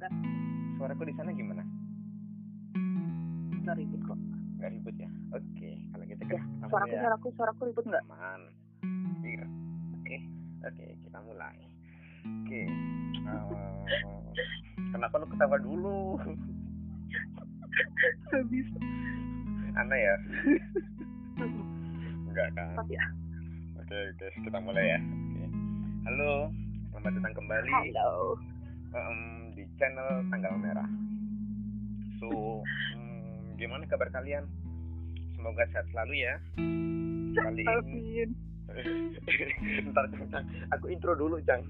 Udah. Suaraku di sana gimana? Nggak ribut kok. Nggak ribut ya? Oke. Kalau gitu Ya, kita suaraku, ya. suaraku, suaraku ribut nggak? Aman. Bir. Oke. Oke, kita mulai. Oke. Eh, kenapa lu ketawa dulu? Habis. Aneh ya? Enggak kan? Tapi ya. Oke, oke, kita mulai ya. Oke. Halo, selamat datang kembali Halo. di channel Tanggal Merah. So, mm, gimana kabar kalian? Semoga sehat selalu ya. Kali ini, ntar Cang, aku intro dulu Cang.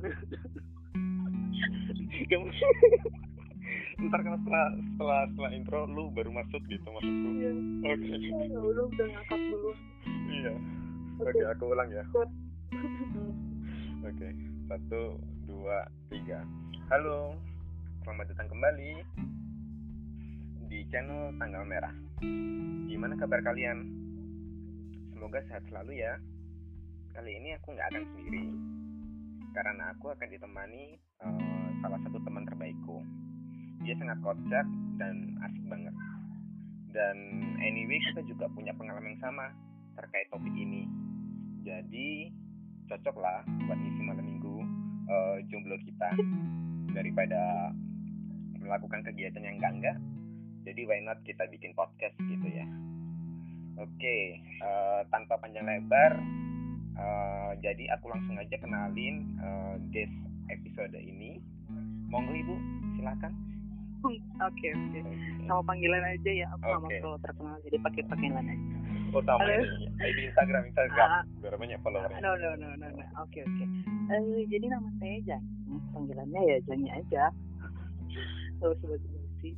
Ntar kalau setelah setelah setelah intro lu baru masuk gitu maksudku. Iya. Oke. Ya udah udah ngangkat dulu. Iya. Oke. Oke, aku ulang ya. Oke, satu, dua, tiga. Halo, selamat datang kembali di channel Tanggal Merah. Gimana kabar kalian? Semoga sehat selalu ya. Kali ini aku nggak akan sendiri, karena aku akan ditemani eh, salah satu teman terbaikku. Dia sangat kocak dan asik banget. Dan anyway kita juga punya pengalaman yang sama terkait topik ini. Jadi cocok lah buat ngisi malam minggu eh, jomblo kita daripada melakukan kegiatan yang enggak enggak jadi why not kita bikin podcast gitu ya oke eh, tanpa panjang lebar eh, jadi aku langsung aja kenalin eh, guest episode ini monggo ibu silakan Oke oke. Sama panggilan aja ya. Aku nggak Oke. mau terkenal jadi pakai panggilan aja. oh sama Halo. ini ID Instagram Instagram biar banyak followernya No no no no no. Oke oke. Eh, jadi nama saya Jani. Panggilannya ya Jani aja. Terus terus sih.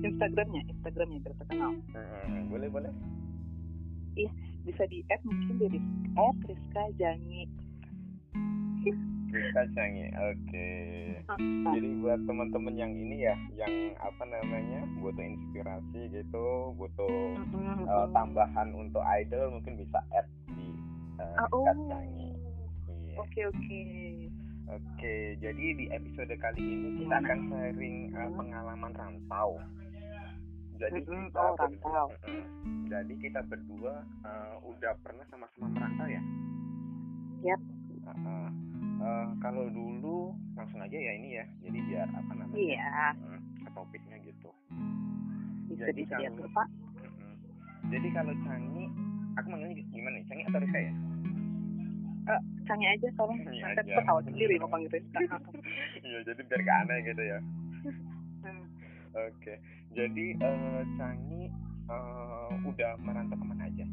Instagramnya, Instagramnya biar terkenal. Hmm, boleh boleh Bisa di add mungkin dari add Rizka Jani. Rizka Canggih, oke. Jadi buat teman-teman yang ini ya, yang apa namanya, butuh inspirasi gitu, butuh Mm-mm. eh, tambahan untuk idol, mungkin bisa add di Ah, oh. Rizka. Iya. Oke oke. Oke, jadi di episode kali ini kita Gimana? akan sharing Hmm. pengalaman rantau. Jadi Mm-mm, kita oh, rantau. Mm-mm. jadi kita berdua eh, udah pernah sama-sama merantau ya? Yap. Heeh. Eh, kalau dulu langsung aja ya ini ya, jadi biar apa namanya? Iya. Hmm, ke topiknya gitu. Bisa Jadi kalau- Pak. Mm-mm. Jadi kalau Cangi, aku manggilnya gimana nih? Cangi atau Rizka ya? Cangi aja soalnya nanti tahu sendiri mau panggil. Iya, jadi biar gak aneh gitu ya. Hmm. Oke, jadi eh, Cangi eh, udah merantau ke mana aja?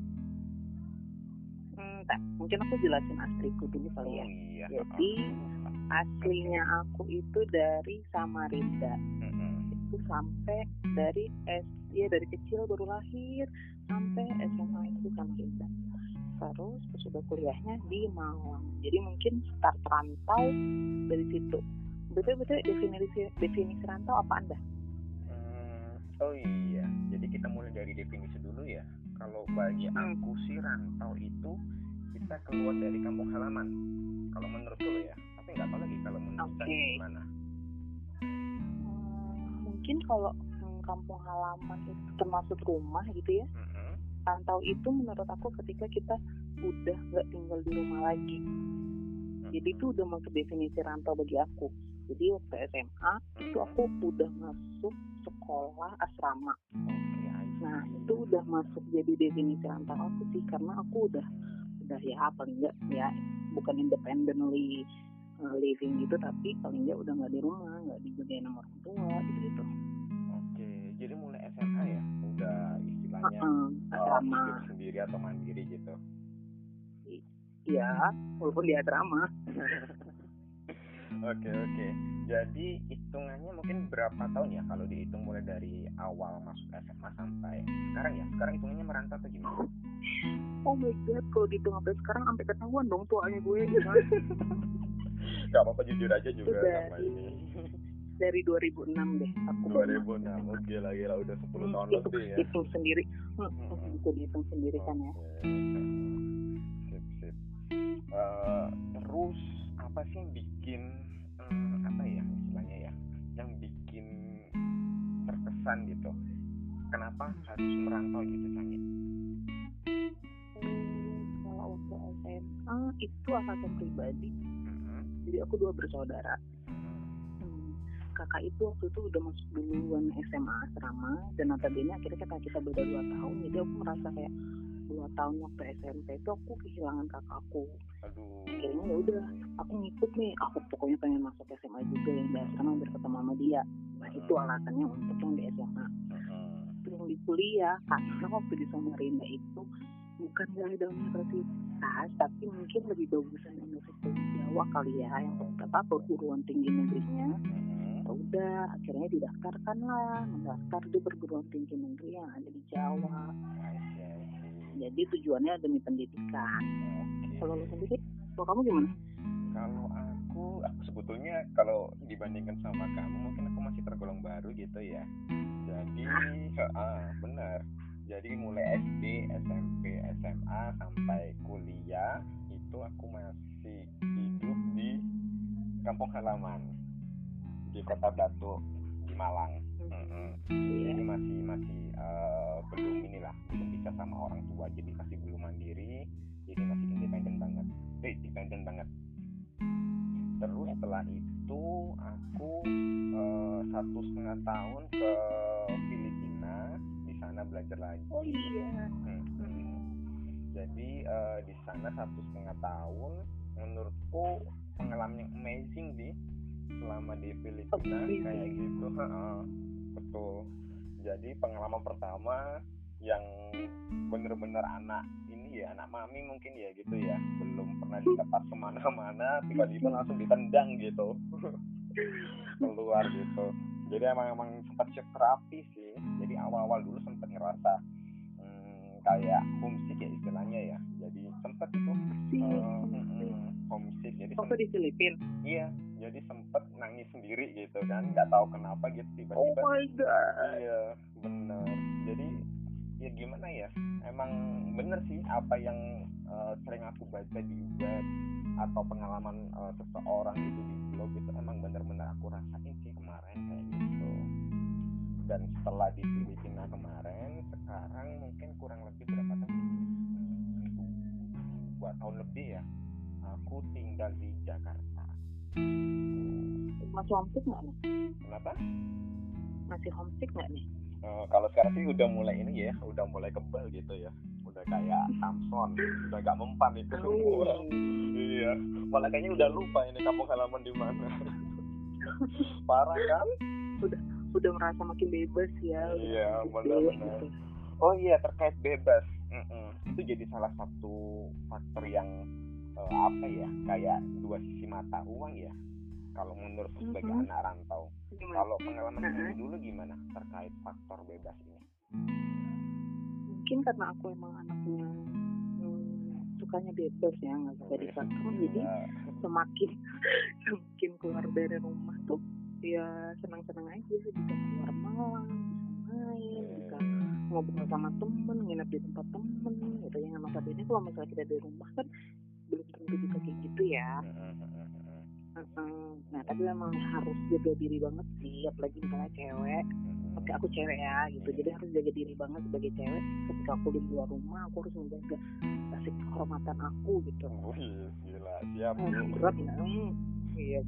Hmm, tak. Mungkin aku jelasin asliku dulu kali ya. Oh iya. Jadi aslinya aku itu dari Samarinda. Mm-mm. Itu sampai dari S ya dari kecil baru lahir sampai SMA itu Samarinda. Terus pas sudah kuliahnya di Malang. Jadi mungkin start rantau dari situ. Betul betul definisi definisi rantau apa anda? Hmm, oh iya, jadi kita mulai dari definisi dulu ya. Kalau bagi Hmm. aku sih rantau itu kita keluar dari kampung halaman. Kalau menurutku lo ya, tapi nggak tahu lagi kalau menurut. Cangi gimana. Hmm, mungkin kalau hmm, kampung halaman itu termasuk rumah gitu ya. Mm-mm. Rantau itu menurut aku ketika kita udah nggak tinggal di rumah lagi. Jadi itu udah masuk definisi rantau bagi aku. Jadi waktu SMA itu aku udah masuk sekolah asrama. Nah itu udah masuk jadi definisi rantau aku sih karena aku udah udah ya paling enggak ya bukan independently uh, living gitu tapi paling enggak udah nggak di rumah nggak dijagain sama orang tua gitu gitu. Oke, jadi mulai SMA ya, Heeh, eh, asrama. hidup sendiri atau mandiri gitu. Iya, walaupun di asrama. Oke oke. Jadi hitungannya mungkin berapa tahun ya kalau dihitung mulai dari awal masuk SMA sampai sekarang ya? Sekarang hitungannya merantau atau gimana? Oh my god, kalau dihitung sampai sekarang sampai ketahuan dong tuanya gue gimana? Gak apa-apa jujur aja juga Udah, sama ini. Dari 2006 deh aku. 2006, oke lah gila udah 10 Hmm, tahun itu lebih ya. hitung sendiri. Hmm, Hmm. Itu dihitung sendiri kan ya. Sip sip. Eh, terus apa sih yang bikin eh, apa ya istilahnya ya yang bikin terkesan gitu kenapa harus merantau gitu Sangit Hmm, kalau untuk SMA itu alasan pribadi jadi aku dua bersaudara. Hmm, kakak itu waktu itu udah masuk duluan SMA asrama dan notabene akhirnya kakak kita beda dua tahun jadi aku merasa kayak dua tahun waktu SMP itu aku kehilangan kakakku. Akhirnya ya udah aku ngikut nih aku pokoknya pengen masuk SMA juga yang di asrama biar ketemu sama dia. Nah itu alasannya untuk yang di SMA yang di kuliah karena waktu di Samarinda itu bukan gak ada universitas tapi mungkin lebih bagusan universitas Jawa kali ya yang beberapa perguruan tinggi negerinya Mm-mm. ya udah akhirnya didaftarkan lah mendaftar di perguruan tinggi negeri yang ada di Jawa see. jadi tujuannya demi pendidikan kalau lo sendiri kalau kamu gimana Kalau aku, aku sebetulnya kalau dibandingkan sama kamu mungkin aku masih tergolong baru gitu ya. Jadi, ah, benar. Jadi mulai SD, SMP, SMA sampai kuliah itu aku masih hidup di kampung halaman di Kota Batu di Malang. Iya. Jadi masih masih eh, belum inilah belum bisa sama orang tua. Jadi masih belum mandiri jadi masih independen banget. Eh independen banget. Terus setelah itu aku eh, satu setengah tahun ke Filipina di sana belajar lagi. Oh iya. Hmm. jadi eh, di sana satu setengah tahun menurutku pengalaman yang amazing sih selama di Filipina Amazing. kayak gitu. Ha-ha. betul. Jadi pengalaman pertama yang bener-bener anak ini ya anak mami mungkin ya gitu ya. Belum pernah dilepas ke mana-mana tiba-tiba langsung ditendang gitu. Keluar gitu. Jadi emang emang sempat shock terapi sih. Jadi awal-awal dulu sempat ngerasa hmm, kayak homesick ya istilahnya ya. Jadi sempat itu. Sih eh, mm, mm, homesick. Jadi waktu di Filipina? Iya jadi sempet nangis sendiri gitu kan nggak tahu kenapa gitu oh tiba-tiba my god. Iya bener. Jadi ya gimana ya emang bener sih apa yang eh, sering aku baca di web atau pengalaman eh, seseorang itu di blog itu emang bener-bener aku rasain sih kemarin kayak gitu. Dan setelah di Filipina kemarin sekarang mungkin kurang lebih berapa tahun dua tahun lebih ya aku tinggal di Jakarta masih homesick nggak nih kenapa masih homesick nggak nih Eh, kalau sekarang sih udah mulai ini ya, udah mulai kebal gitu ya. Udah kayak Samson, udah gak mempan itu semua. Iya, malah kayaknya udah lupa ini kampung halaman di mana. Parah kan? udah merasa makin bebas ya udah Iya, benar-benar. gitu. Oh iya, terkait bebas. Mm-mm. Itu jadi salah satu faktor yang eh, apa ya, kayak dua sisi mata uang ya. Kalau menurut sebagai Mhm. anak rantau. Kalau pengalaman Mhm. sendiri dulu gimana terkait faktor bebas ini? mungkin karena aku emang anaknya hmm, sukanya bebas ya nggak suka dikekang jadi Iya. semakin semakin keluar dari rumah tuh ya senang-senang aja bisa keluar malam bisa main bisa ngobrol sama temen nginep di tempat temen gitu yang masa ini kalau misalnya kita di rumah kan bisa kayak gitu ya. Heeh. nah tapi memang harus jaga diri banget sih apalagi misalnya cewek oke aku cewek ya gitu. Jadi harus jaga diri banget sebagai cewek. Ketika aku di luar rumah aku harus menjaga kasih kehormatan aku gitu. Wih, gila, siap. Hmm, berat ya Hmm, iya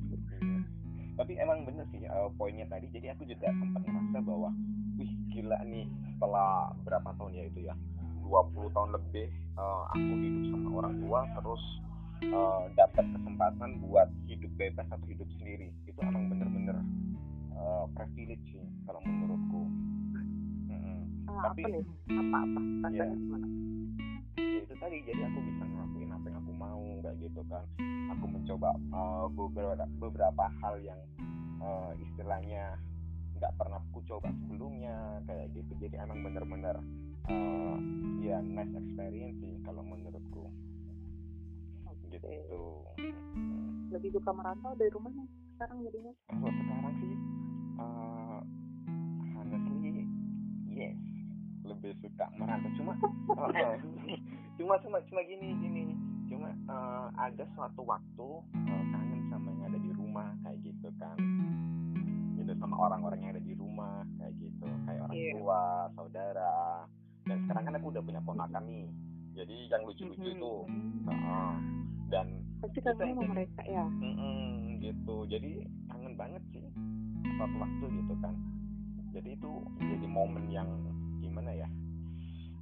Tapi emang bener sih eh, poinnya tadi. Jadi aku juga sempat ngerasa bahwa, wih gila nih setelah berapa tahun ya itu ya, 20 tahun lebih eh, aku hidup sama orang tua, terus eh, dapat kesempatan buat hidup bebas atau hidup sendiri. Itu emang bener-bener eh, privilege sih kalau menurutku. Ah, Tapi- apa nih? Apa apa rasanya gimana? Ya itu tadi. Jadi aku bisa ngelakuin apa yang aku mau kayak gitu kan. Aku mencoba uh, beberapa beberapa hal yang uh, istilahnya nggak pernah aku coba sebelumnya kayak gitu. Jadi emang bener-bener uh, ya nice experience sih kalau menurutku gitu. Hmm. lebih suka merantau dari rumahnya sekarang jadinya. Kalau sekarang sih uh, honestly yes. Lebih suka merantau. Cuma uh, cuma cuma cuma gini gini. Cuma uh, ada suatu waktu uh, kangen kan. Gitu sama orang-orang yang ada di rumah kayak gitu. Kayak orang Iya. tua saudara. Dan sekarang kan aku udah punya ponakan nih. Jadi yang lucu-lucu Mhm. itu Heeh. Dan pasti kangen sama mereka ya? Mm-mm, gitu. Jadi kangen banget sih suatu waktu gitu kan. Jadi itu jadi momen yang gimana ya?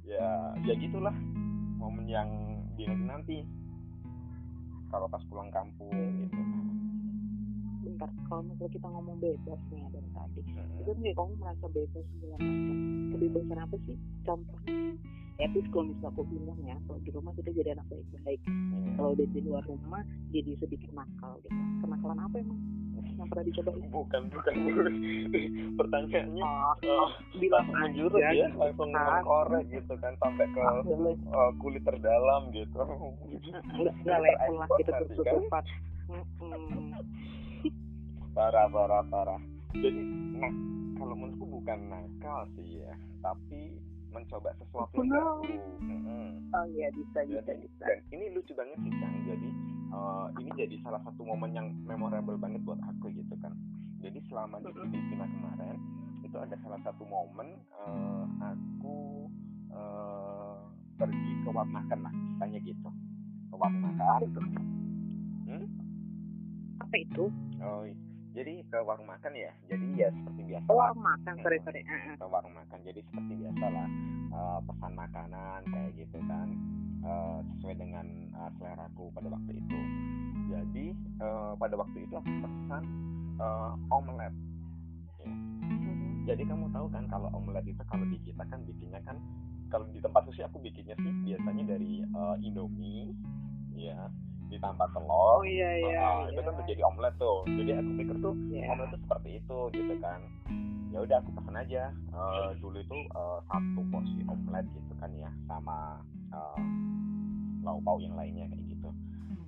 Ya ya gitulah. Momen yang dinanti nanti. Kalau pas pulang kampung gitu. Bentar kalau misalnya kita ngomong bebas nih ya dari tadi. Mm-mm. itu kayak kamu merasa bebas segala macam. Kebebasan apa sih? Contohnya terus kalau misalnya aku bilang ya kalau di rumah kita jadi anak baik-baik. Iya. kalau udah di luar rumah jadi sedikit nakal gitu. Kenakalan apa emang? Yang pernah dicobain bukan bukan pertanyaannya oh, eh, bilang langsung ya gitu langsung mengkorek gitu kan sampai ke eh, kulit terdalam gitu. Nggak level lah Nanti terus kan. parah parah parah. Jadi nah kalau menurutku bukan nakal sih ya tapi mencoba sesuatu yang baru. Mm-mm. oh iya bisa bisa bisa. dan ini lucu banget sih Kang. Jadi eh, ini jadi salah satu momen yang memorable banget buat aku gitu kan jadi selama di. Filipina kemarin itu ada salah satu momen eh, aku eh, pergi ke warung makan lah istilahnya gitu. Ke warung makan. Hmm? apa itu? Oh, i- jadi ke warung makan ya. Jadi ya seperti biasa. lah. makan sorry sorry. Ke warung makan. Jadi seperti biasa lah. eh, pesan makanan kayak gitu kan. eh, sesuai dengan eh, seleraku pada waktu itu. Jadi eh, pada waktu itu aku pesan eh, omelet. Ya. Mhm. Jadi kamu tahu kan kalau omelet itu kalau di kita kan bikinnya kan kalau di tempat sushi aku bikinnya sih biasanya dari eh, Indomie ya ditambah telur oh iya iya Ah, itu kan iya. menjadi omelet tuh. Jadi aku pikir tuh Iya. omelet tuh seperti itu gitu kan. Ya udah aku pesan aja. Eh, dulu itu eh, satu porsi omelet gitu kan ya sama eh, lauk pauk yang lainnya kayak gitu.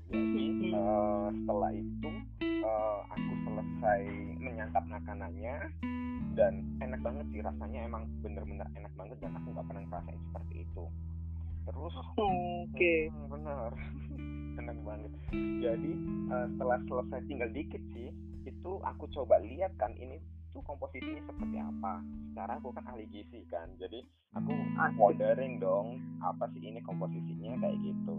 Jadi eh, setelah itu eh, aku selesai menyantap makanannya dan enak banget sih rasanya emang bener-bener enak banget dan aku nggak pernah ngerasain seperti itu. Terus oke Hmm, benar enak banget. Jadi eh, setelah selesai tinggal dikit sih itu aku coba lihat kan ini tuh komposisinya seperti apa. Secara aku kan ahli gizi kan jadi aku wondering dong apa sih ini komposisinya kayak gitu.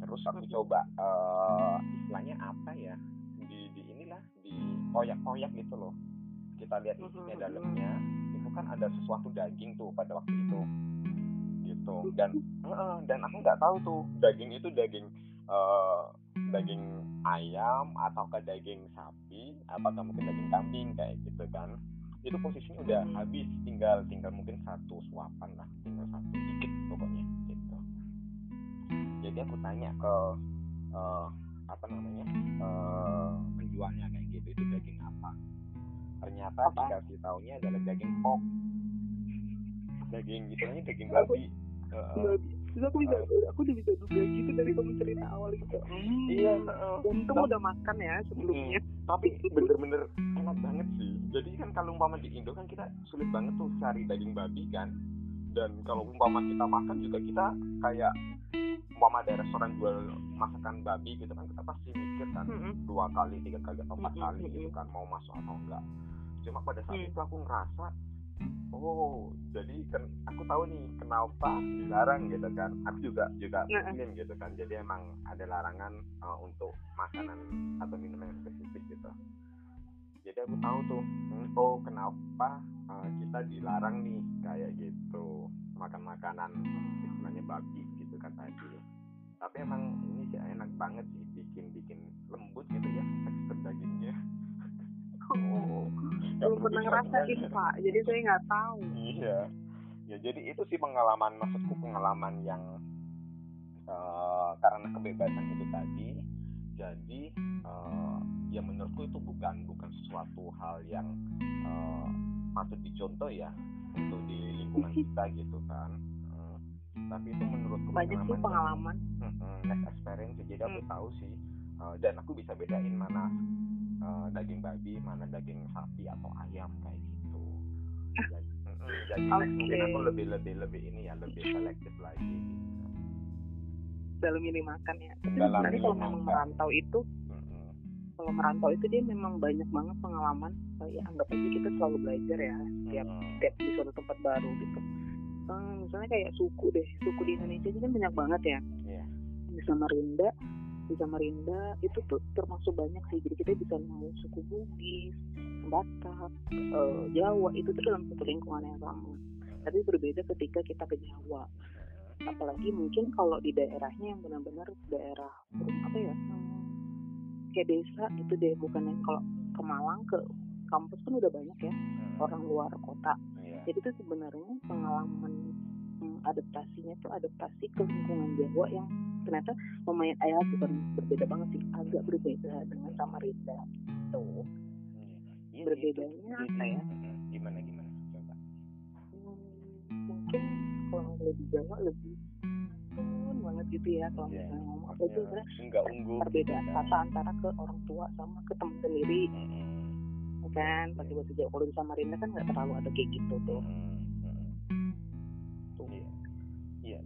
Terus aku coba eh, istilahnya apa ya di, di inilah di koyak-koyak gitu loh. Kita lihat isinya dalamnya itu kan ada sesuatu daging tuh pada waktu itu. Gitu. Dan Heeh, dan aku nggak tahu tuh daging itu daging eh, daging ayam ataukah daging sapi apakah mungkin daging kambing kayak gitu kan. Itu posisinya udah Mhm. habis tinggal tinggal mungkin satu suapan lah tinggal satu dikit pokoknya gitu. Jadi aku tanya ke eh, apa namanya eh, penjualnya kayak gitu itu daging apa? Ternyata Apa? dikasih taunya adalah daging pork daging istilahnya daging babi. Heeh. Terus aku bisa, aku udah bisa duga gitu dari kamu cerita awal gitu. Hmm. iya heeh. Untung udah makan ya sebelumnya. tapi bener-bener enak banget sih jadi kan kalau umpama di Indo kan kita sulit banget tuh cari daging babi kan dan kalau umpama kita makan juga kita kayak umpama ada restoran jual masakan babi gitu kan kita pasti mikir kan Mm-mm. dua kali tiga kali atau empat Mm-mm, kali gitu mm-mm. kan mau masuk atau enggak cuma pada saat Mm. itu aku ngerasa oh jadi kan aku tahu nih kenapa dilarang gitu kan. Aku juga juga muslim gitu kan. Jadi emang ada larangan uh, untuk makanan atau minuman yang spesifik gitu. Jadi aku tahu tuh hmm, oh kenapa uh, kita dilarang nih? Kayak gitu. Makan makanan istilahnya babi gitu kan tadi. Tapi emang ini sih enak banget sih bikin bikin lembut gitu ya tekstur dagingnya. Oh, belum pernah ngerasain dicoba. pak, jadi saya nggak tahu. Iya. Ya jadi itu sih pengalaman maksudku pengalaman yang eh, karena kebebasan itu tadi. Jadi eh, ya menurutku itu bukan bukan sesuatu hal yang eh, patut dicontoh ya untuk di lingkungan kita gitu kan. Eh, tapi itu menurutku Banyak sih pengalaman. Mm-mm, next experience jadi aku Hmm. tahu sih eh, dan aku bisa bedain mana eh, daging babi mana daging sapi atau ayam kayak gitu jadi, next mungkin aku lebih lebih lebih ini ya lebih selektif lagi gitu. dalam ini makan ya. Tapi Dalam sebenarnya kalau memang merantau itu, Mm-mm. kalau merantau itu dia memang banyak banget pengalaman uh, ya anggap aja kita selalu belajar ya setiap Hmm. setiap di suatu tempat baru gitu Eh, misalnya kayak suku deh suku di Indonesia ini kan banyak banget ya Iya. di Samarinda di Samarinda itu tuh termasuk banyak sih jadi kita bisa nemu suku Bugis Batak eh, Jawa itu tuh dalam satu lingkungan yang sama tapi berbeda ketika kita ke Jawa apalagi mungkin kalau di daerahnya yang benar-benar daerah apa ya kayak desa itu deh bukan yang kalau ke Malang ke kampus kan udah banyak ya Hmm. orang luar kota Iya. jadi itu sebenarnya pengalaman hmm, adaptasinya tuh adaptasi ke lingkungan Jawa yang ternyata lumayan ayah bukan berbeda banget sih agak berbeda dengan Samarinda tuh Iya, berbedanya jadi- apa ya? Mm-mm. Gimana gimana? Coba. Hmm, mungkin kalau lebih Jawa lebih turun banget gitu ya kalau Iya. misalnya ngomong apa itu unggul. perbedaan gitu kan. kata antara ke orang tua sama ke teman sendiri Mm-mm. ya kan pakai bahasa Jawa kalau di Samarinda kan nggak terlalu ada kayak gitu tuh. Mm-mm.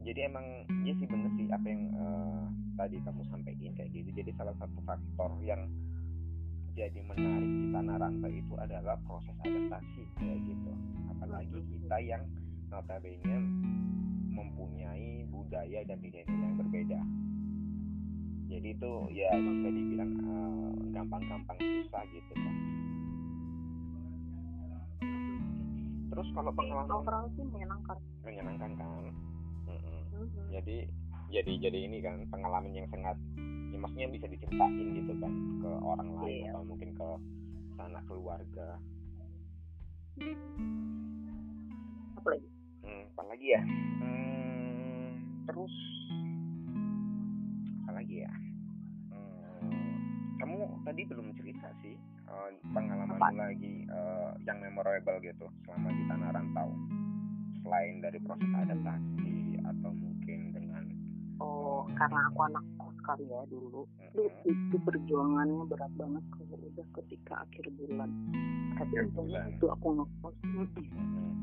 Jadi emang ya sih bener sih apa yang eh, tadi kamu sampaikan kayak gitu. Jadi salah satu faktor yang jadi menarik di tanah rantau itu adalah proses adaptasi kayak gitu. Apalagi kita yang notabene mempunyai budaya dan nilai-nilai yang berbeda. Jadi itu ya bisa dibilang eh, gampang-gampang susah gitu kan. Terus kalau pengalaman menyenangkan menyenangkan kan? Jadi jadi jadi ini kan pengalaman yang sangat ya maksudnya bisa diceritain gitu kan ke orang lain Iya. atau mungkin ke sanak keluarga. Apa lagi? Hmm, apa lagi ya? Hmm, terus apa lagi ya? Hmm, kamu tadi belum cerita sih eh, pengalamanmu Apa? lagi eh, yang memorable gitu selama di tanah rantau selain dari proses adaptasi oh karena aku anak kos kali ya dulu. Itu, itu perjuangannya berat banget kalau udah ketika akhir bulan. Tapi untungnya itu aku ngekos.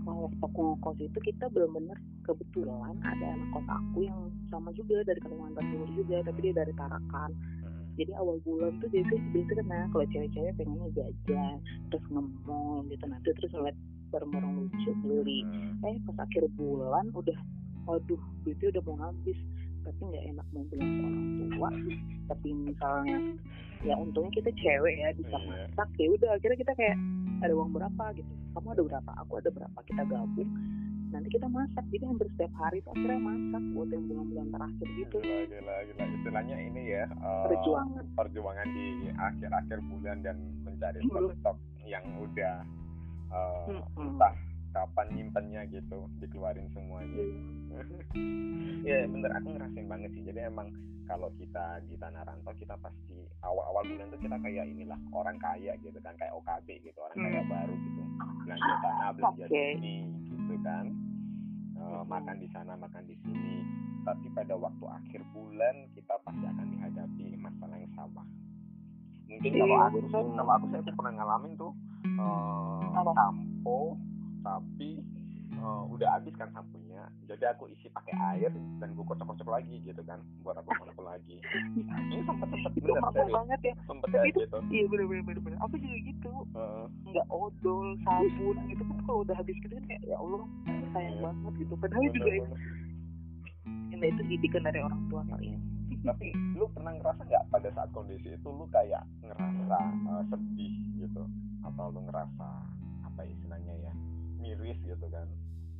Kalau waktu aku ngekos itu kita benar-benar kebetulan ada anak kos aku yang sama juga dari Kalimantan Timur juga tapi dia dari Tarakan. Jadi awal bulan tuh biasa biasa kan nah kalau cewek-cewek pengennya jajan terus nge-mall gitu. Nanti terus ngeliat barang-barang lucu beli. Eh pas akhir bulan udah waduh duitnya udah mau habis tapi nggak enak mau bilang ke orang tua. Tapi misalnya ya untungnya kita cewek ya bisa Iya. masak ya udah akhirnya kita kayak ada uang berapa gitu? Kamu ada berapa? Aku ada berapa? Kita gabung. Nanti kita masak jadi hampir setiap hari tuh akhirnya masak buat yang bulan-bulan terakhir gitu. Gila, gila, gila. Istilahnya ini ya eh, perjuangan. perjuangan di akhir-akhir bulan dan mencari stok yang udah Mm-mm. entah kapan nyimpennya gitu dikeluarin semuanya ya bener aku ngerasain banget sih jadi emang kalau kita di tanah rantau kita pasti awal-awal bulan tuh kita kayak inilah orang kaya gitu kan kayak OKB gitu orang kaya Hmm. baru gitu belanja tanah belanja Oke. sini gitu kan Eh, Hmm. makan di sana makan di sini tapi pada waktu akhir bulan kita pasti akan dihadapi masalah yang sama mungkin Iya, kalau aku betul. kalau aku saya pernah ngalamin tuh eh, Apa? sampo tapi eh, udah habis kan sampunya. Jadi aku isi pakai air dan gue kocok-kocok lagi gitu kan buat aku sampo lagi. Ini sempet sempet itu bener banget ya. Sempet Tapi itu- gitu iya bener bener bener bener. Aku juga gitu. Heeh. nggak odol sabun gitu kan kalau udah habis gitu kan kayak ya Allah sayang Iya. banget gitu. Padahal juga ya, Bener-bener. ya itu didikan dari orang tua kali ya. Tapi lu pernah ngerasa nggak pada saat kondisi itu lu kayak ngerasa eh, sedih gitu? Atau lu ngerasa apa istilahnya ya miris gitu kan.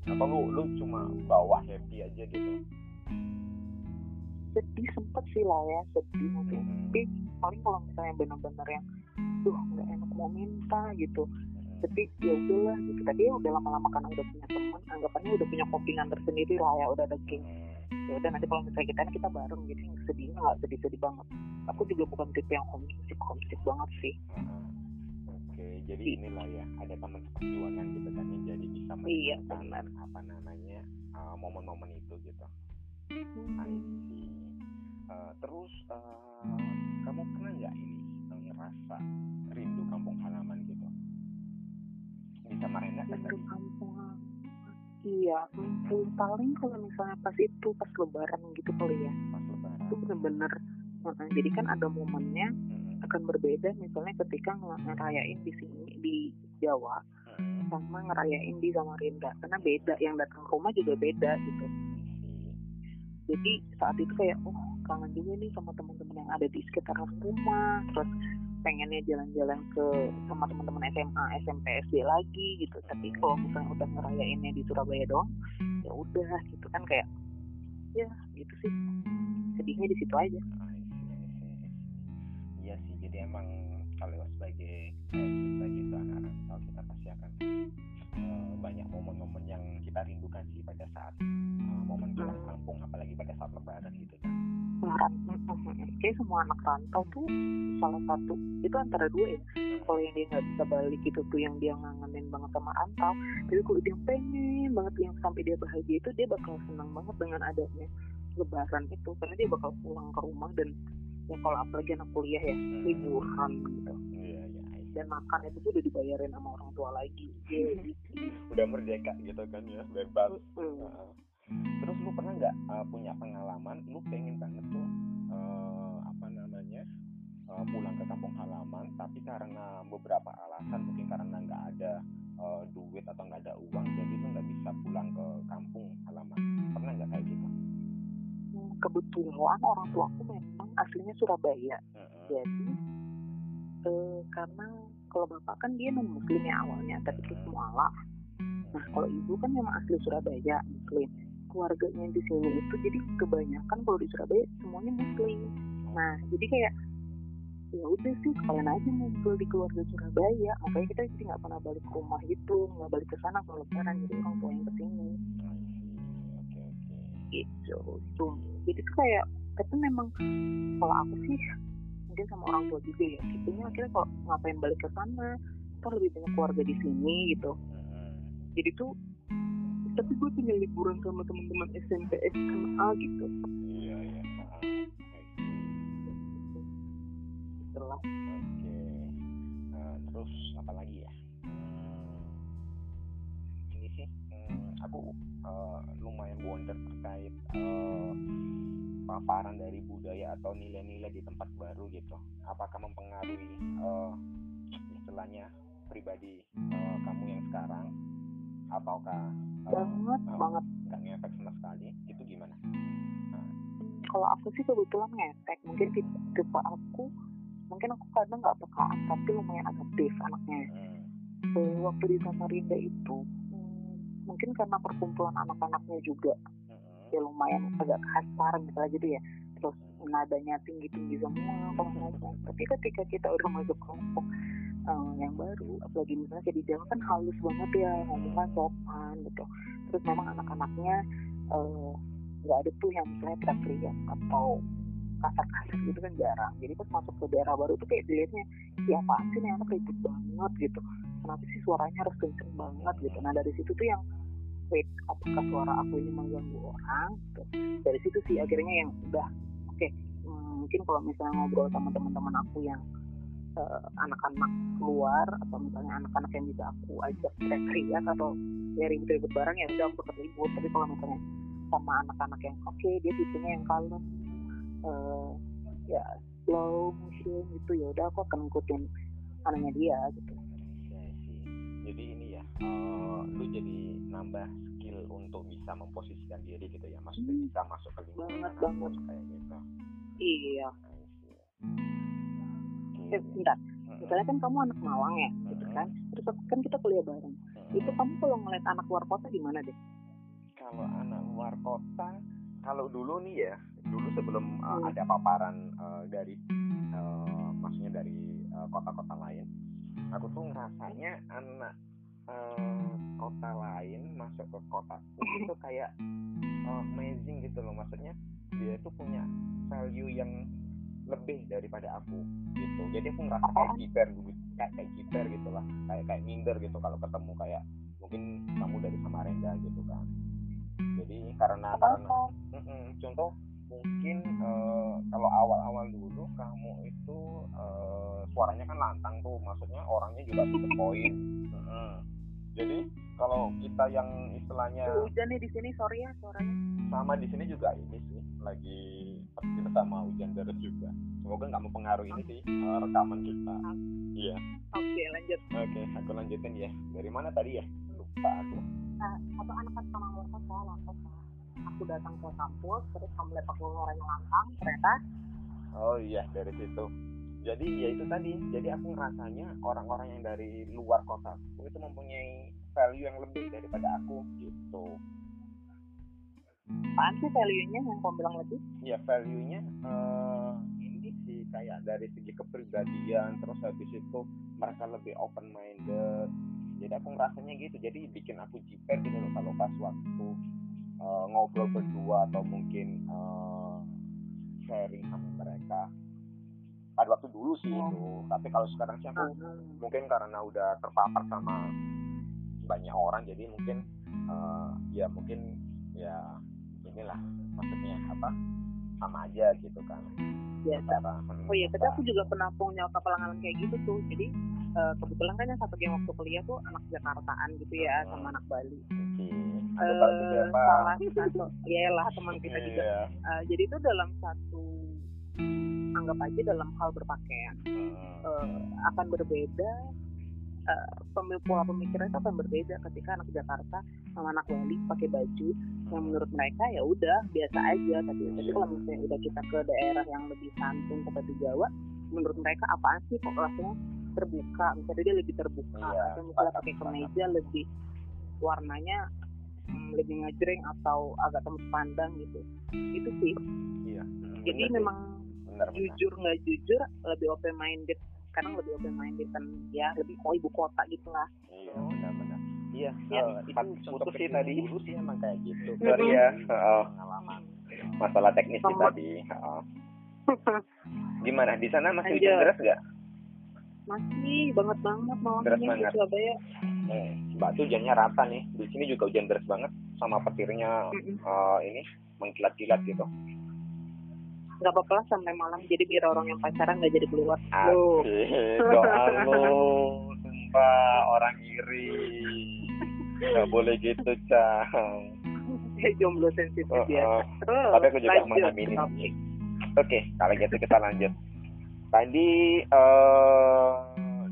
Atau lu lu cuma bawa happy aja gitu? Sedih sempet sih lah ya sedih mungkin. Hmm. tapi paling kalau misalnya benar-benar yang duh nggak enak mau minta gitu. Tapi ya udahlah gitu. Tapi ya udah lama-lama karena udah punya teman anggapannya udah punya kopingan tersendiri lah ya udah ada geng. Hmm. ya udah nanti kalau misalnya kita kita bareng jadi sedihnya nggak sedih-sedih banget. Aku juga bukan tipe yang homesick homesick banget sih. Heeh. Oke, jadi inilah ya ada teman seperjuangan gitu bisa Iya, benar. apa namanya uh, momen-momen itu gitu. I see. Uh, terus uh, kamu pernah nggak ini uh, ngerasa rindu kampung halaman gitu? Di Samarinda kan tadi? kampung iya hmm, paling kalau misalnya pas itu pas lebaran gitu kali ya pas lebaran. itu bener-bener uh, jadi kan ada momennya akan berbeda misalnya ketika ng- ngerayain di sini di Jawa. Sama ngerayain di Samarinda. Karena beda yang datang ke rumah juga beda gitu. Jadi saat itu kayak oh kangen juga nih sama teman-teman yang ada di sekitaran rumah. Terus pengennya jalan-jalan ke sama teman-teman SMA SMP SD lagi gitu. Tapi kalau misalnya udah ngerayainnya di Surabaya doang ya udah gitu kan kayak ya gitu sih. Sedihnya di situ aja. Iya sih, jadi emang kalau sebagai kayak kita gitu anak-anak eh, banyak momen-momen yang kita rindukan sih pada saat eh, momen pulang kampung, apalagi pada saat lebaran gitu kan. Lebaran mm-mm. kayak semua anak rantau tuh salah satu itu antara dua ya kalau yang dia nggak bisa balik itu tuh yang dia ngangenin banget sama rantau tapi kalau dia pengen banget yang sampai dia bahagia itu dia bakal senang banget dengan adanya lebaran itu karena dia bakal pulang ke rumah dan ya kalau apalagi anak kuliah ya Hmm. liburan gitu dan makan itu tuh udah dibayarin sama orang tua lagi Udah merdeka gitu kan ya, bebas. mm, Heeh. Terus lu pernah nggak uh, punya pengalaman lu pengen banget tuh uh, apa namanya uh, pulang ke kampung halaman tapi karena beberapa alasan mungkin karena nggak ada uh, duit atau nggak ada uang jadi lu nggak bisa pulang ke kampung halaman pernah nggak kayak gitu? kebetulan orang tua aku memang aslinya Surabaya Heeh. jadi eh, karena kalau bapak kan dia non muslim ya awalnya tapi terus mualaf nah kalau ibu kan memang asli Surabaya muslim. Keluarganya di sini itu jadi kebanyakan kalau di Surabaya semuanya muslim. Nah jadi kayak ya udah sih kalian aja ngumpul di keluarga Surabaya. Makanya kita jadi nggak pernah balik ke rumah gitu nggak balik ke sana kalau lebaran jadi orang tua yang ke sini gitu. Tuh jadi tuh kayak tapi memang kalau aku sih mungkin sama orang tua juga ya tipenya akhirnya kalau ngapain balik ke sana kan lebih banyak keluarga di sini gitu Heeh. jadi tuh tapi gue punya liburan sama teman-teman SMP SMA gitu Iya iya. Oke. Nah, terus apa lagi ya? Hmm, ini sih, hmm, aku eh, lumayan wonder terkait eh, paparan dari budaya atau nilai-nilai di tempat baru gitu. Apakah mempengaruhi eh, istilahnya pribadi eh, kamu yang sekarang? Ataukah eh, banget oh. banget nggak ngefek sama sekali? Itu gimana? kalau aku sih kebetulan ngefek mungkin tipe, tipe aku mungkin aku kadang nggak pekaan tapi lumayan adaptif anaknya Hmm. Waktu di Samarinda itu hmm, mungkin karena perkumpulan anak-anaknya juga. Ya lumayan agak kasar misalnya gitu ya terus nadanya tinggi-tinggi semua kalau ngomong tapi ketika kita udah masuk kelompok eh, yang baru apalagi misalnya kayak di Jawa kan halus banget ya ngomongnya sopan gitu. Terus memang anak-anaknya eh, nggak ada tuh yang misalnya teriak-teriak atau kasar-kasar gitu kan jarang. Jadi pas masuk ke daerah baru tuh kayak dilihatnya ya apaan sih nih anak ribut banget gitu. Kenapa sih suaranya harus kenceng banget gitu. Nah dari situ tuh yang wait apakah suara aku ini mengganggu orang gitu. dari situ sih akhirnya yang udah oke hmm, mungkin kalau misalnya ngobrol sama teman-teman aku yang eh, anak-anak keluar atau misalnya anak-anak yang bisa aku ajak teriak-teriak atau ya ribut-ribut bareng ya udah aku tetap ribut tapi kalau misalnya sama anak-anak yang oke dia tipenya yang kalem eh, ya slow motion gitu ya udah aku akan ngikutin anaknya dia gitu Iya. Jadi ini eh, lu jadi nambah skill untuk bisa memposisikan diri gitu ya, maksudnya Hmm. bisa masuk ke lingkungan Banget, kayak gitu. iya. See. eh, bentar. Misalnya kan kamu anak Malang ya gitu kan? Terus kan kita kuliah bareng. Itu kamu kalau ngeliat anak luar kota gimana deh? Kalau anak luar kota, kalau dulu nih ya, dulu sebelum uh, Hmm. ada paparan uh, dari, uh, maksudnya dari uh, kota-kota lain, aku tuh ngerasanya anak uh, kota lain masuk ke kota itu kayak uh, amazing gitu loh, maksudnya dia tuh punya value yang lebih daripada aku gitu. Jadi aku ngerasa kayak kiper gitu, kayak kayak kiper gitu lah, kayak kayak minder gitu kalau ketemu kayak mungkin kamu dari Samarinda gitu kan. Jadi karena karena apa Mm-mm. contoh mungkin eh, kalau awal-awal dulu kamu itu eh, suaranya kan lantang tuh. Maksudnya orangnya juga to the point. Mm-mm. Jadi kalau kita yang istilahnya hujan nih di sini sorry ya suaranya. Sama di sini juga ini sih lagi seperti sama hujan deras juga. Semoga nggak mempengaruhi ini sih uh, rekaman kita. Iya. Oke lanjut. Oke aku lanjutin ya. Dari mana tadi ya? Lupa aku. Nah, atau anak sama mereka saya lantas aku datang ke kampus terus kamu lihat aku orangnya lantang ternyata oh iya dari situ jadi ya itu tadi. Jadi aku ngerasanya orang-orang yang dari luar kota itu mempunyai value yang lebih daripada aku gitu. Apaan sih value-nya? Yang kamu bilang lebih ya value-nya uh, ini sih. Kayak dari segi kepribadian terus habis itu mereka lebih open minded jadi aku ngerasanya gitu. Jadi bikin aku jiper gitu loh. Kalau pas waktu uh, ngobrol berdua atau mungkin uh, sharing sama mereka pada waktu dulu sih oh. itu tapi kalau sekarang sih aku hmm. mungkin karena udah terpapar sama banyak orang jadi mungkin uh, ya mungkin ya inilah maksudnya apa sama aja gitu kan ya oh iya tapi aku juga pernah punya kepelangan kayak gitu tuh jadi uh, kebetulan kan yang satu game waktu kuliah tuh anak Jakartaan gitu ya hmm. sama anak Bali okay. uh, salah satu ya lah teman kita juga yeah. Iya. uh, jadi itu dalam satu anggap aja dalam hal berpakaian. Uh, akan berbeda uh, pola pemikiran itu akan berbeda ketika anak Jakarta sama anak Bali pakai baju yang menurut mereka ya udah biasa aja. Tapi tapi kalau misalnya udah kita ke daerah yang lebih santun seperti Jawa menurut mereka apaan sih kok rasanya terbuka? Misalnya dia lebih terbuka iya, atau misalnya pakai kemeja lebih warnanya hmm, lebih ngejreng atau agak tembus pandang gitu. Itu sih. Iya. jadi memang benar, jujur nggak jujur lebih open minded sekarang lebih open minded kan ya lebih mau ibu kota gitu lah. Iya benar-benar iya ya, uh, itu putus sih tadi dulu sih emang kayak gitu. Sorry ya uh, pengalaman. masalah teknis sih tadi uh. gimana di sana masih hujan deras nggak? Masih banget banget malamnya di Surabaya. Hmm, batu hujannya rata nih. Di sini juga hujan deras banget sama petirnya uh, ini mengkilat-kilat gitu nggak apa-apa lah sampai malam. Jadi biar orang yang pacaran nggak jadi keluar. Doa lu sumpah orang iri. Nggak boleh gitu cang. Saya jomblo sensitif uh, uh. Terus, tapi aku juga mengamini oke. Okay, kalau gitu kita lanjut. Tadi uh,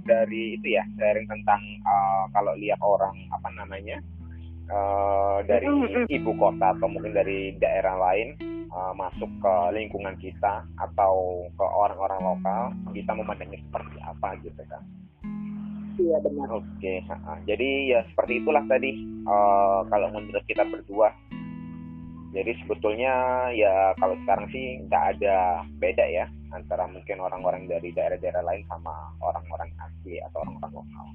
dari itu ya sharing tentang uh, kalau lihat orang apa namanya uh, dari ibu kota atau mungkin dari daerah lain uh, masuk ke lingkungan kita atau ke orang-orang lokal kita memandangnya seperti apa gitu kan iya benar oke okay. jadi ya seperti itulah tadi uh, kalau menurut kita berdua jadi sebetulnya ya kalau sekarang sih nggak ada beda ya antara mungkin orang-orang dari daerah-daerah lain sama orang-orang asli atau orang-orang lokal.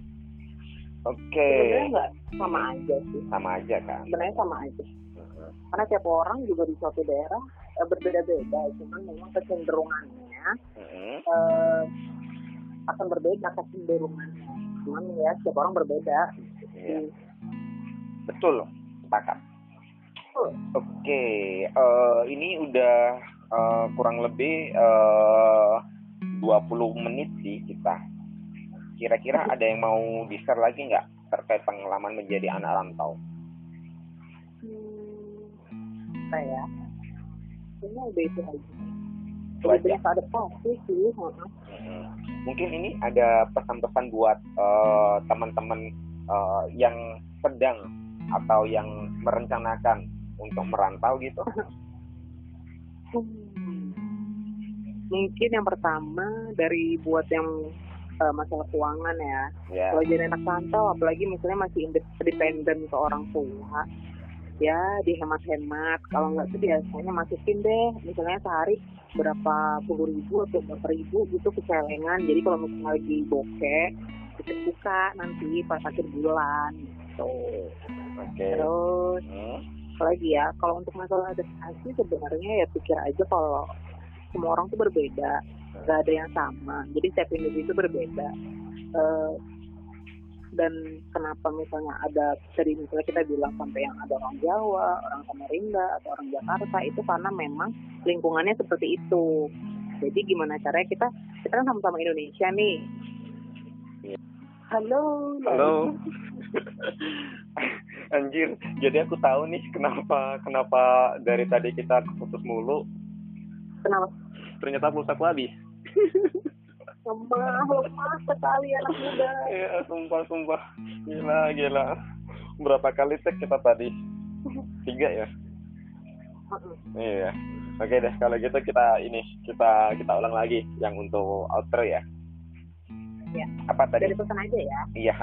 Oke. Okay. Sebenarnya sama aja sih. Sama aja kan. Sebenarnya sama aja karena tiap orang juga di suatu daerah eh, berbeda-beda. Cuman memang kecenderungannya mm-hmm. eh, akan berbeda kecenderungannya. Cuman ya tiap orang berbeda. Yeah. betul sepakat. Oke okay. uh, eh, ini udah uh, kurang lebih uh, 20 menit sih kita. Kira-kira ada yang mau di-share lagi nggak terkait pengalaman menjadi anak rantau apa ya kayaknya udah itu aja lebih ada pasti sih hmm. mungkin ini ada pesan-pesan buat uh, teman-teman uh, yang sedang atau yang merencanakan untuk merantau gitu hmm. mungkin yang pertama dari buat yang uh, masalah keuangan ya. Yeah. Kalau jadi anak rantau, apalagi misalnya masih independen ke orang tua, ya dihemat-hemat. Kalau nggak tuh biasanya masukin deh misalnya sehari berapa puluh ribu atau berapa ribu gitu ke celengan jadi kalau misalnya lagi bokeh bisa buka nanti pas akhir bulan gitu. Okay. terus hmm? lagi ya kalau untuk masalah adaptasi sebenarnya ya pikir aja kalau semua orang tuh berbeda. Nggak ada yang sama. Jadi setiap individu berbeda. Uh, dan kenapa misalnya ada tadi misalnya kita bilang sampai yang ada orang Jawa, orang Samarinda atau orang Jakarta itu karena memang lingkungannya seperti itu. Jadi gimana caranya kita kita kan sama-sama Indonesia nih. Halo. Halo. Anjir, jadi aku tahu nih kenapa kenapa dari tadi kita putus mulu. Kenapa? Ternyata pulsaku habis. lemah lemah sekali anak muda Iya, sumpah sumpah. Gila gila. Berapa kali cek kita tadi? Tiga ya. Iya. Oke deh, kalau gitu kita ini kita kita ulang lagi yang untuk outro ya. Ya. Apa tadi? dari pesan aja ya Iya,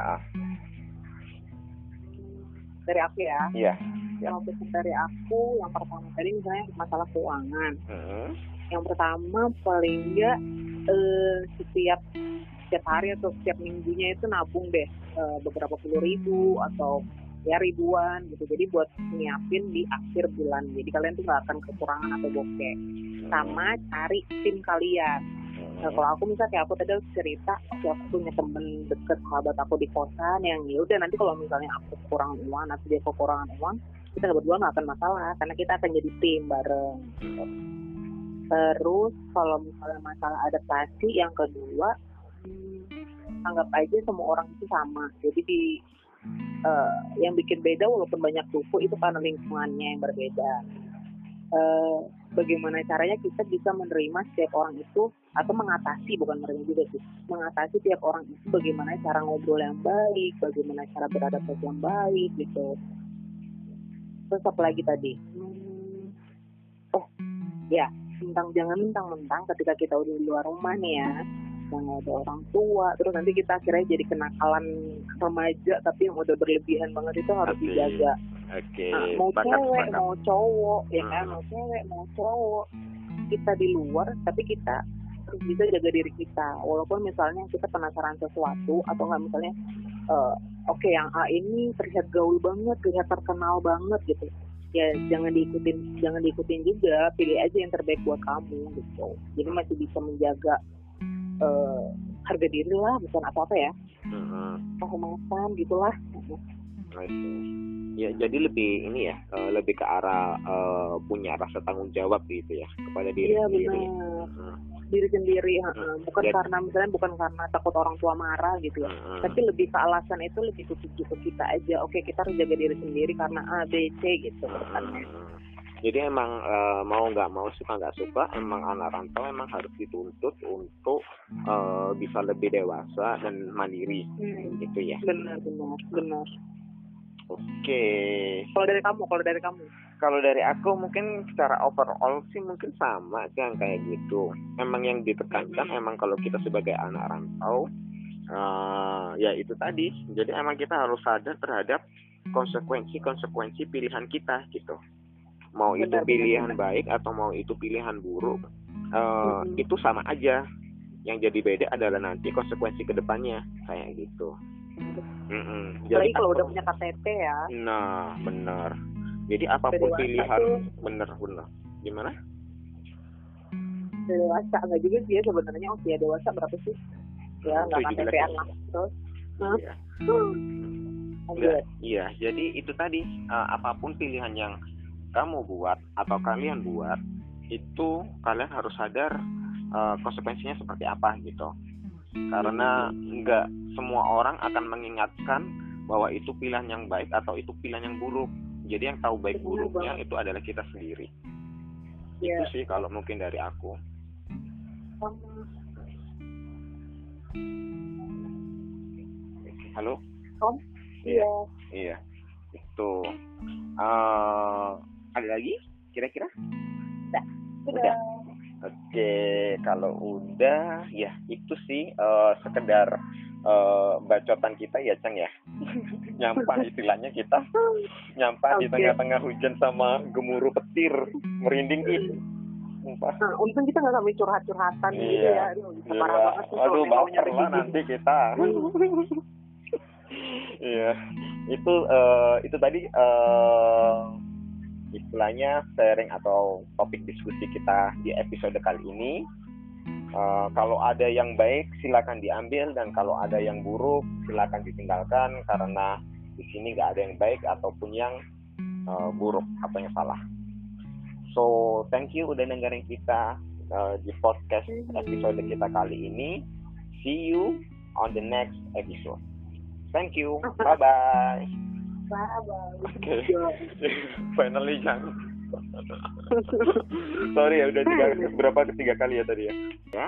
dari aku ya iya. Ya. kalau pesan dari aku yang pertama tadi misalnya masalah keuangan Hmm. yang pertama paling enggak eh, setiap setiap hari atau setiap minggunya itu nabung deh eh, beberapa puluh ribu atau ya ribuan gitu jadi buat nyiapin di akhir bulan jadi kalian tuh nggak akan kekurangan atau bokeh sama cari tim kalian Nah, kalau aku misalnya kayak aku tadi cerita, waktu aku punya temen deket sahabat aku di kosan yang ya udah nanti kalau misalnya aku kurang uang atau dia kekurangan uang, kita berdua nggak akan masalah karena kita akan jadi tim bareng. gitu. Terus kalau misalnya masalah adaptasi yang kedua, anggap aja semua orang itu sama. Jadi di eh, yang bikin beda walaupun banyak suku itu karena lingkungannya yang berbeda. Eh, bagaimana caranya kita bisa menerima setiap orang itu atau mengatasi bukan menerima juga sih mengatasi tiap orang itu bagaimana cara ngobrol yang baik bagaimana cara beradaptasi yang baik gitu terus apa lagi tadi Hmm, oh ya tentang jangan mentang-mentang ketika kita udah di luar rumah nih ya yang ada orang tua terus nanti kita akhirnya jadi kenakalan remaja tapi yang udah berlebihan banget itu harus Oke. dijaga Oke. Nah, mau sepakat, cewek mau cowok ya kan Hmm. mau cewek mau cowok kita di luar tapi kita harus bisa jaga diri kita walaupun misalnya kita penasaran sesuatu atau nggak misalnya eh, oke yang A ini terlihat gaul banget terlihat terkenal banget gitu ya jangan diikutin jangan diikutin juga. Pilih aja yang terbaik buat kamu gitu. Jadi masih bisa menjaga eh, harga diri lah bukan apa apa ya. Mm-mm. kehumasan gitulah Ya, jadi lebih ini ya, eh, lebih ke arah eh, punya rasa tanggung jawab gitu ya kepada diri iya sendiri. benar. Mm, diri sendiri heeh. bukan Jadi- karena misalnya bukan karena takut orang tua marah gitu ya mm, tapi lebih ke alasan itu lebih ke ke kita aja. Oke kita harus jaga diri sendiri karena A B C gitu kan mm. Jadi emang eh, mau nggak mau suka nggak suka, emang anak rantau emang harus dituntut untuk eh, bisa lebih dewasa dan mandiri Hmm, gitu ya. benar benar benar Oke. kalau dari kamu kalau dari kamu Kalau dari aku mungkin secara overall sih mungkin sama kan kayak gitu. Emang yang ditekankan Hmm. emang kalau kita sebagai anak rantau eh, ya itu tadi. Jadi emang kita harus sadar terhadap konsekuensi-konsekuensi pilihan kita gitu. Mau itu Benar, benar, pilihan benar. baik atau mau itu pilihan buruk, eh, Hmm. itu sama aja. Yang jadi beda adalah nanti konsekuensi ke depannya kayak gitu. Mm-mm. apalagi kalau udah punya KTP ya Nah, benar. Jadi apa pun pilihan, bener bener. Gimana? dewasa nggak juga sih ya sebenarnya usia dewasa berapa sih ya nggak 17 KTP-an lah terus? Iya. hmm. Iya. Jadi itu tadi eh, apa pun pilihan yang kamu buat atau kalian buat itu kalian harus sadar eh, konsekuensinya seperti apa gitu. Karena enggak semua orang akan mengingatkan bahwa itu pilihan yang baik atau itu pilihan yang buruk. Jadi yang tahu baik buruknya itu adalah kita sendiri. ya Itu sih kalau mungkin dari aku. Halo? Om Iya. iya Iya, itu. eh ada lagi? Kira-kira? sudah Oke, kalau udah, ya itu sih eh, sekedar eh, bacotan kita ya, Cang ya. Nyampah istilahnya kita, nyampah di Oke. tengah-tengah hujan sama gemuruh petir, merinding ih. Sumpah. Nah, untung kita nggak sampai curhat-curhatan gitu Iya. ya. Aduh, bisa Iya, parah banget sih aduh baper lah gitu. nanti kita. Iya, itu eh, itu tadi eh, istilahnya sharing atau topik diskusi kita di episode kali ini. Eh, kalau ada yang baik silakan diambil dan kalau ada yang buruk silakan ditinggalkan karena di sini nggak ada yang baik ataupun yang eh, buruk atau yang salah. So thank you udah dengerin kita eh, di podcast episode kita kali ini. See you on the next episode. Thank you. Bye bye. Bye-bye. Oke. Finally, Jan. sorry ya udah tiga berapa? Ketiga kali ya tadi ya? Ya